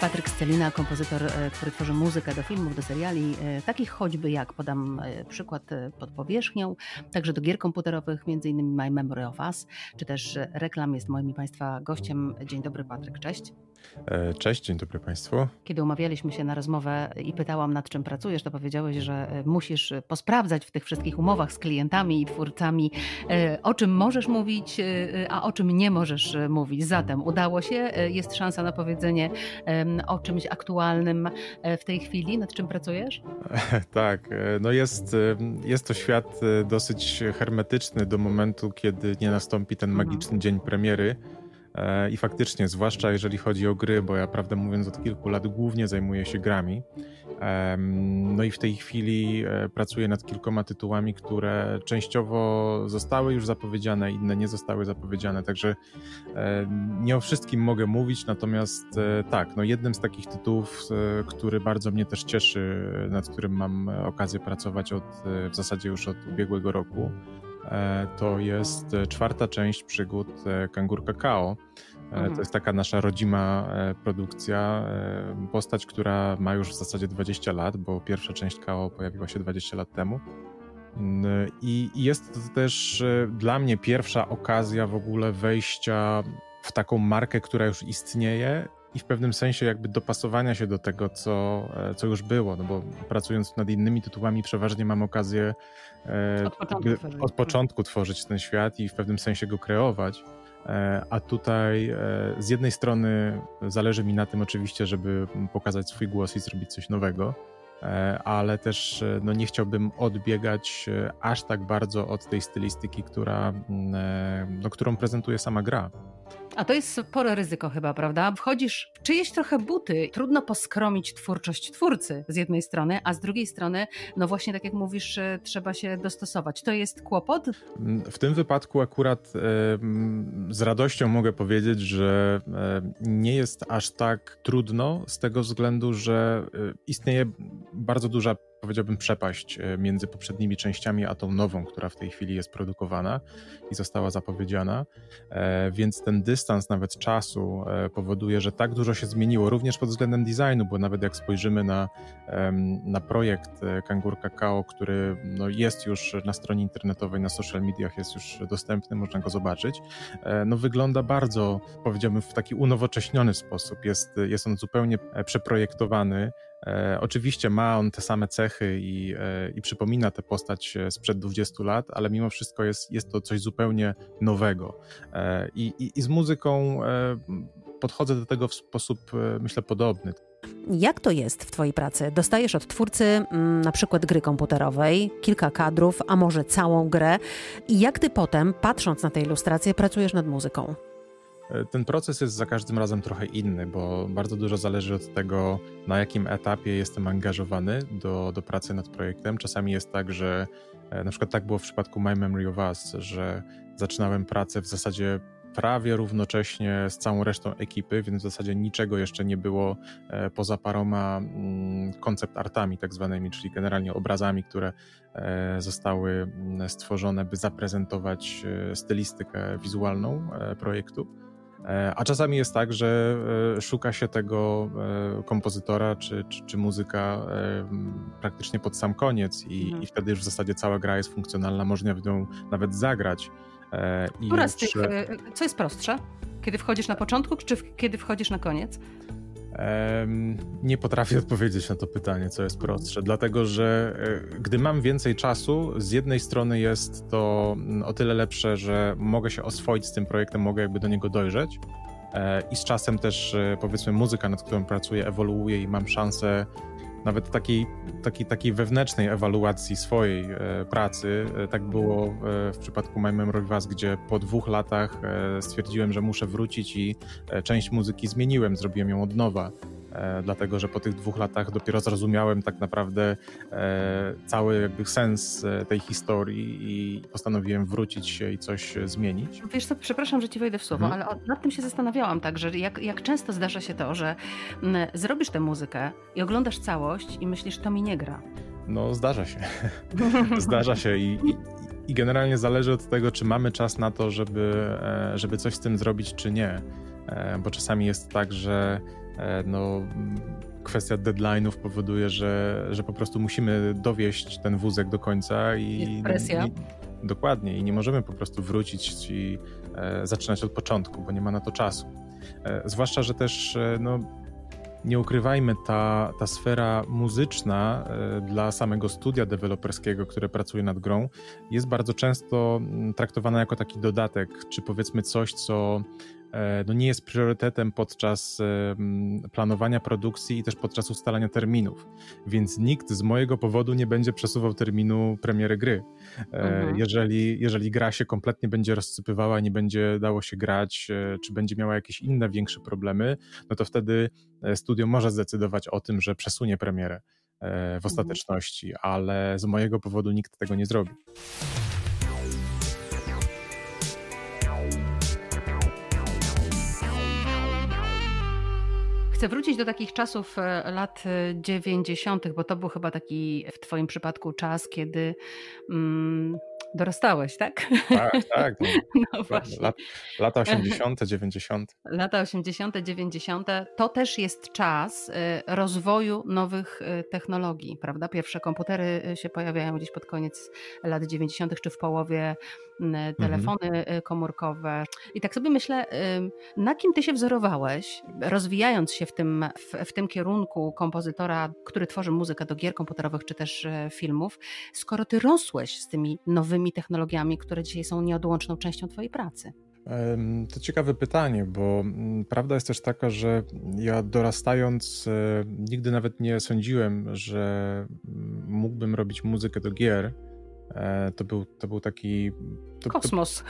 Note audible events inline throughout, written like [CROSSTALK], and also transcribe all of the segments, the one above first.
Patryk Scelina, kompozytor, e, który tworzy muzykę do filmów, do seriali, e, takich choćby jak, podam e, przykład pod powierzchnią, także do gier komputerowych, innymi My Memory of Us, czy też reklam jest moim i Państwa gościem. Dzień dobry Patryk, cześć. Cześć, dzień dobry Państwu. Kiedy umawialiśmy się na rozmowę i pytałam nad czym pracujesz, to powiedziałeś, że musisz posprawdzać w tych wszystkich umowach z klientami i twórcami, o czym możesz mówić, a o czym nie możesz mówić. Zatem udało się, jest szansa na powiedzenie o czymś aktualnym e, w tej chwili, nad czym pracujesz? [LAUGHS] Tak, e, no jest, e, jest to świat dosyć hermetyczny do momentu, kiedy nie nastąpi ten mhm. magiczny mhm. dzień premiery. I faktycznie, zwłaszcza jeżeli chodzi o gry, bo ja prawdę mówiąc od kilku lat głównie zajmuję się grami. No i w tej chwili e, pracuję nad kilkoma tytułami, które częściowo zostały już zapowiedziane, inne nie zostały zapowiedziane, także e, nie o wszystkim mogę mówić, natomiast e, tak, no jednym z takich tytułów, który bardzo mnie też cieszy, nad którym mam okazję pracować od, w zasadzie już od ubiegłego roku, to jest czwarta część przygód Kangur Kakao. Mhm. To jest taka nasza rodzima e, produkcja. E, postać, która ma już w zasadzie 20 lat, bo pierwsza część KO pojawiła się 20 lat temu. I jest to też e, dla mnie pierwsza okazja w ogóle wejścia w taką markę, która już istnieje i w pewnym sensie jakby dopasowania się do tego, co, co już było, no bo pracując nad innymi tytułami przeważnie mam okazję od początku, od początku tworzyć ten świat i w pewnym sensie go kreować. E, a tutaj e, z jednej strony zależy mi na tym oczywiście, żeby pokazać swój głos i zrobić coś nowego, e, ale też no, nie chciałbym odbiegać aż tak bardzo od tej stylistyki, która, no, którą prezentuje sama gra. A to jest spore ryzyko chyba, prawda? Wchodzisz w czyjeś trochę buty. Trudno poskromić twórczość twórcy z jednej strony, a z drugiej strony, no właśnie tak jak mówisz, e, trzeba się dostosować. To jest kłopot? W tym wypadku akurat e, z radością mogę powiedzieć, że e, nie jest aż tak trudno z tego względu, że istnieje bardzo duża powiedziałbym, przepaść e, między poprzednimi częściami a tą nową, która w tej chwili jest produkowana i została zapowiedziana. E, więc ten dystans nawet czasu e, powoduje, że tak dużo się zmieniło, również pod względem designu, bo nawet jak spojrzymy na, na projekt Kangur Kakao, który no jest już na stronie internetowej, na social mediach jest już dostępny, można go zobaczyć, no wygląda bardzo, powiedziałbym, w taki unowocześniony sposób. Jest, jest on zupełnie przeprojektowany, E, oczywiście ma on te same cechy i, e, i przypomina tę postać e, sprzed 20 lat, ale mimo wszystko jest, jest to coś zupełnie nowego. I, i, z muzyką podchodzę do tego w sposób, myślę, podobny. Jak to jest w Twojej pracy? Dostajesz od twórcy m, mm, na przykład gry komputerowej, kilka kadrów, a może całą grę. I jak Ty potem, patrząc na tę ilustrację, pracujesz nad muzyką? Ten proces jest za każdym razem trochę inny, bo bardzo dużo zależy od tego, na jakim etapie jestem angażowany do, do pracy nad projektem. Czasami jest tak, że e, na przykład tak było w przypadku My Memory of Us, że zaczynałem pracę w zasadzie prawie równocześnie z całą resztą ekipy, więc w zasadzie niczego jeszcze nie było e, poza paroma mm, koncept artami tak zwanymi, czyli generalnie obrazami, które e, zostały mm, stworzone, by zaprezentować stylistykę wizualną projektu. E, a czasami jest tak, że e, szuka się tego e, kompozytora czy, czy, czy muzyka praktycznie pod sam koniec i, mhm. i wtedy już w zasadzie cała gra jest funkcjonalna, można w nią nawet zagrać. I Która z tych, co jest prostsze? Kiedy wchodzisz na początku, czy kiedy wchodzisz na koniec? Nie potrafię [LAUGHS] odpowiedzieć na to pytanie, co jest prostsze, dlatego że e, gdy mam więcej czasu, z jednej strony jest to mm, o tyle lepsze, że mogę się oswoić z tym projektem, mogę jakby do niego dojrzeć e, i z czasem też e, powiedzmy muzyka, nad którą pracuję, ewoluuje i mam szansę nawet takiej, takiej, takiej wewnętrznej ewaluacji swojej e, pracy. E, tak było e, w przypadku My Memory Was, gdzie po dwóch latach stwierdziłem, że muszę wrócić i część muzyki zmieniłem, zrobiłem ją od nowa. E, dlatego że po tych dwóch latach dopiero zrozumiałem tak naprawdę e, cały jakby sens e, tej historii i postanowiłem wrócić się i coś zmienić. Wiesz co, przepraszam, że ci wejdę w słowo, mhm. ale nad tym się zastanawiałam tak, że jak, jak często zdarza się to, że zrobisz tę muzykę i oglądasz całość i myślisz, to mi nie gra. No zdarza się. [LAUGHS] zdarza się i, i i generalnie zależy od tego, czy mamy czas na to, żeby, żeby coś z tym zrobić, czy nie. Bo czasami jest tak, że no, kwestia deadline'ów powoduje, że, że po prostu musimy dowieść ten wózek do końca i. Jest presja. I, dokładnie, i nie możemy po prostu wrócić i e, zaczynać od początku, bo nie ma na to czasu. E, zwłaszcza, że też e, no, nie ukrywajmy, ta, ta sfera muzyczna e, dla samego studia deweloperskiego, które pracuje nad grą, jest bardzo często traktowana jako taki dodatek, czy powiedzmy coś, co E, no nie jest priorytetem podczas planowania produkcji i też podczas ustalania terminów. Więc nikt z mojego powodu nie będzie przesuwał terminu premiery gry. E, mhm. Jeżeli, jeżeli gra się kompletnie będzie rozsypywała, nie będzie dało się grać, e, czy będzie miała jakieś inne większe problemy, no to wtedy studio może zdecydować o tym, że przesunie premierę w mhm. ostateczności, ale z mojego powodu nikt tego nie zrobi. Chcę wrócić do takich czasów e, lat 90., e, bo to był chyba taki w Twoim przypadku czas, kiedy mm, dorastałeś, tak? Tak, tak. No, [LAUGHS] no właśnie. Lat, lata 80., 90. Lata 80., 90. To też jest czas e, rozwoju nowych technologii, prawda? Pierwsze komputery się pojawiają gdzieś pod koniec lat 90., czy w połowie. Telefony mhm. komórkowe. I tak sobie myślę, na kim ty się wzorowałeś, rozwijając się w tym, w, w tym kierunku kompozytora, który tworzy muzykę do gier komputerowych czy też e, filmów, skoro ty rosłeś z tymi nowymi technologiami, które dzisiaj są nieodłączną częścią twojej pracy? To ciekawe pytanie, bo mm, prawda jest też taka, że ja dorastając nigdy nawet nie sądziłem, że mm, mógłbym robić muzykę do gier. E, to był, to był taki. To, Kosmos. To,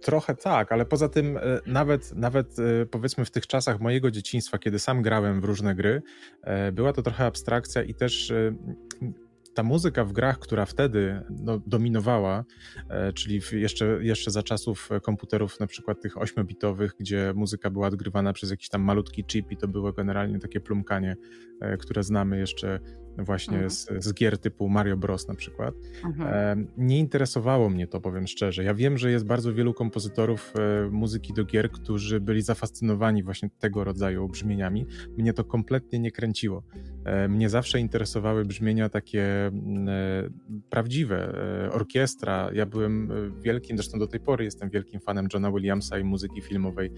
trochę tak, ale poza tym e, nawet, nawet e, powiedzmy w tych czasach mojego dzieciństwa, kiedy sam grałem w różne gry, była to trochę abstrakcja i też ta muzyka w grach, która wtedy no, dominowała, czyli jeszcze, jeszcze za czasów komputerów na przykład tych 8-bitowych, gdzie muzyka była odgrywana przez jakiś tam malutki chip i to było generalnie takie plumkanie, które znamy jeszcze właśnie mhm. z, z, gier typu Mario Bros. na przykład. Mhm. Nie interesowało mnie to, powiem szczerze. Ja wiem, że jest bardzo wielu kompozytorów e, muzyki do gier, którzy byli zafascynowani właśnie tego rodzaju brzmieniami. Mnie to kompletnie nie kręciło. E, mnie zawsze interesowały brzmienia takie e, prawdziwe, orkiestra. Ja byłem wielkim, zresztą do tej pory jestem wielkim fanem Johna Williamsa i muzyki filmowej,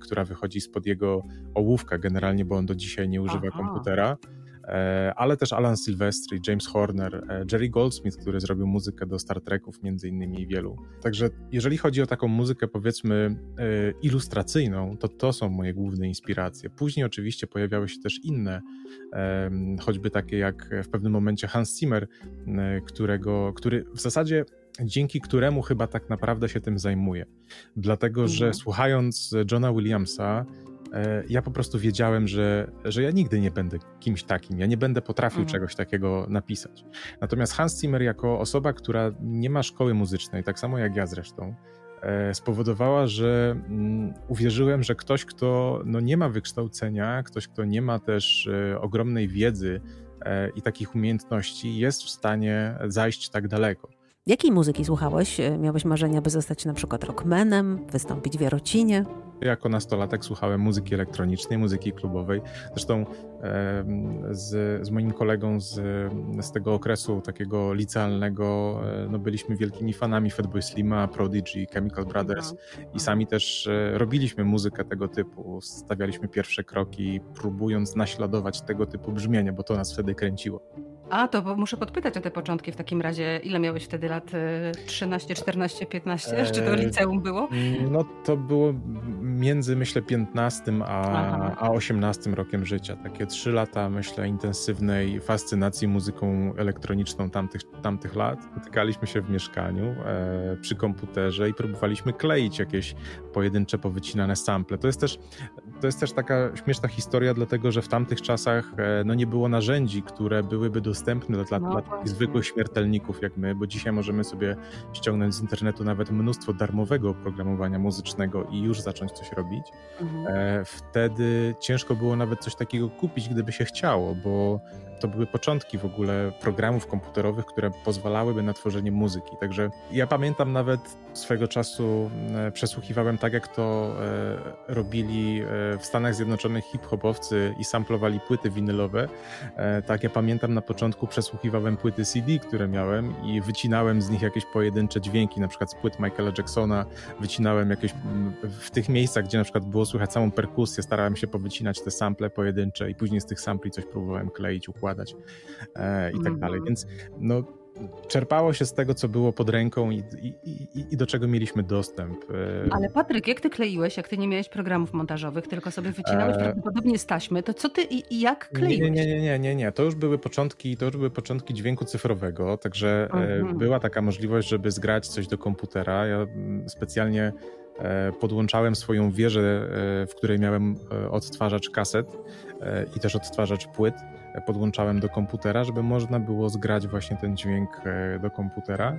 która wychodzi spod jego ołówka generalnie, bo on do dzisiaj nie używa Aha. komputera. E, ale też Alan Silvestri, James Horner, e, Jerry Goldsmith, który zrobił muzykę do Star Treków między innymi wielu. Także jeżeli chodzi o taką muzykę powiedzmy e, ilustracyjną, to to są moje główne inspiracje. Później oczywiście pojawiały się też inne, choćby takie jak w pewnym momencie Hans Zimmer, którego, który w zasadzie dzięki któremu chyba tak naprawdę się tym zajmuję. Dlatego, że mhm. słuchając Johna Williamsa, ja po prostu wiedziałem, że, że ja nigdy nie będę kimś takim, ja nie będę potrafił mhm. czegoś takiego napisać. Natomiast Hans Zimmer jako osoba, która nie ma szkoły muzycznej, tak samo jak ja zresztą, e, spowodowała, że mm, uwierzyłem, że ktoś, kto no, nie ma wykształcenia, ktoś, kto nie ma też e, ogromnej wiedzy i takich umiejętności, jest w stanie zajść tak daleko. Jakiej muzyki słuchałeś? Miałeś marzenia, by zostać na przykład rockmanem, wystąpić w Jarocinie? Jako nastolatek słuchałem muzyki elektronicznej, muzyki klubowej. Zresztą z, z moim kolegą z, z tego okresu takiego licealnego e, no byliśmy wielkimi fanami Fatboy Slima, Prodigy, Chemical Brothers i sami też e, robiliśmy muzykę tego typu. Stawialiśmy pierwsze kroki, próbując naśladować tego typu brzmienie, bo to nas wtedy kręciło. A, to muszę podpytać o te początki w takim razie. Ile miałeś wtedy lat? 13, 14, 15? Czy to liceum było? No to było między myślę 15 a, a 18 rokiem życia. Takie trzy lata myślę intensywnej fascynacji muzyką elektroniczną tamtych, tamtych lat. Spotykaliśmy się w mieszkaniu e, przy komputerze i próbowaliśmy kleić jakieś pojedyncze powycinane sample. To jest też to jest też taka śmieszna historia, dlatego że w tamtych czasach e, no, nie było narzędzi, które byłyby dostępne dla, no, dla takich zwykłych śmiertelników jak my, bo dzisiaj możemy sobie ściągnąć z internetu nawet mnóstwo darmowego oprogramowania muzycznego i już zacząć coś robić. Mhm. E, wtedy ciężko było nawet coś takiego kupić, gdyby się chciało, bo to były początki w ogóle programów komputerowych, które pozwalałyby na tworzenie muzyki. Także ja pamiętam nawet swego czasu przesłuchiwałem tak, jak to e, robili w Stanach Zjednoczonych hip-hopowcy i samplowali płyty winylowe. Tak, ja pamiętam na początku przesłuchiwałem płyty CD, które miałem i wycinałem z nich jakieś pojedyncze dźwięki, na przykład z płyt Michaela Jacksona, wycinałem jakieś w tych miejscach, gdzie na przykład było słychać samą perkusję, starałem się powycinać te sample pojedyncze i później z tych sampli coś próbowałem kleić, układać i tak dalej. Mhm. Więc no czerpało się z tego, co było pod ręką i, i, i, i, do czego mieliśmy dostęp. E, Ale Patryk, jak ty kleiłeś, jak ty nie miałeś programów montażowych, tylko sobie wycinałeś e... prawdopodobnie z taśmy, to co ty i, jak kleiłeś? Nie, nie, nie, nie, nie, To już były początki, to już były początki dźwięku cyfrowego, także e, mhm. była taka możliwość, żeby zgrać coś do komputera. Ja mm, specjalnie podłączałem swoją wieżę, w której miałem odtwarzacz kaset i też odtwarzacz płyt podłączałem do komputera, żeby można było zgrać właśnie ten dźwięk e, do komputera.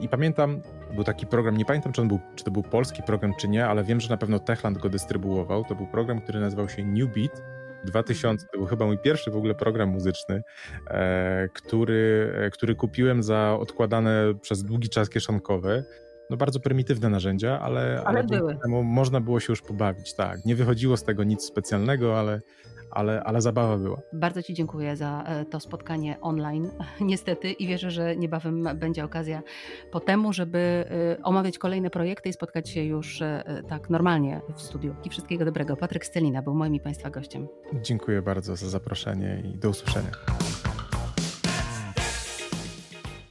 I pamiętam, był taki program, nie pamiętam czy, był, czy to był polski program, czy nie, ale wiem, że na pewno Techland go dystrybuował. To był program, który nazywał się New Beat. 2000 to był chyba mój pierwszy w ogóle program muzyczny, e, który, e, który kupiłem za odkładane przez długi czas kieszonkowe. No bardzo prymitywne narzędzia, ale, ale, ale były. można było się już pobawić, tak. Nie wychodziło z tego nic specjalnego, ale, ale, ale zabawa była. Bardzo Ci dziękuję za e, to spotkanie online, [LAUGHS] niestety, i wierzę, że niebawem będzie okazja po temu, żeby e, omawiać kolejne projekty i spotkać się już e, tak normalnie w studiu. I wszystkiego dobrego. Patryk Stelina był moim i Państwa gościem. Dziękuję bardzo za zaproszenie i do usłyszenia.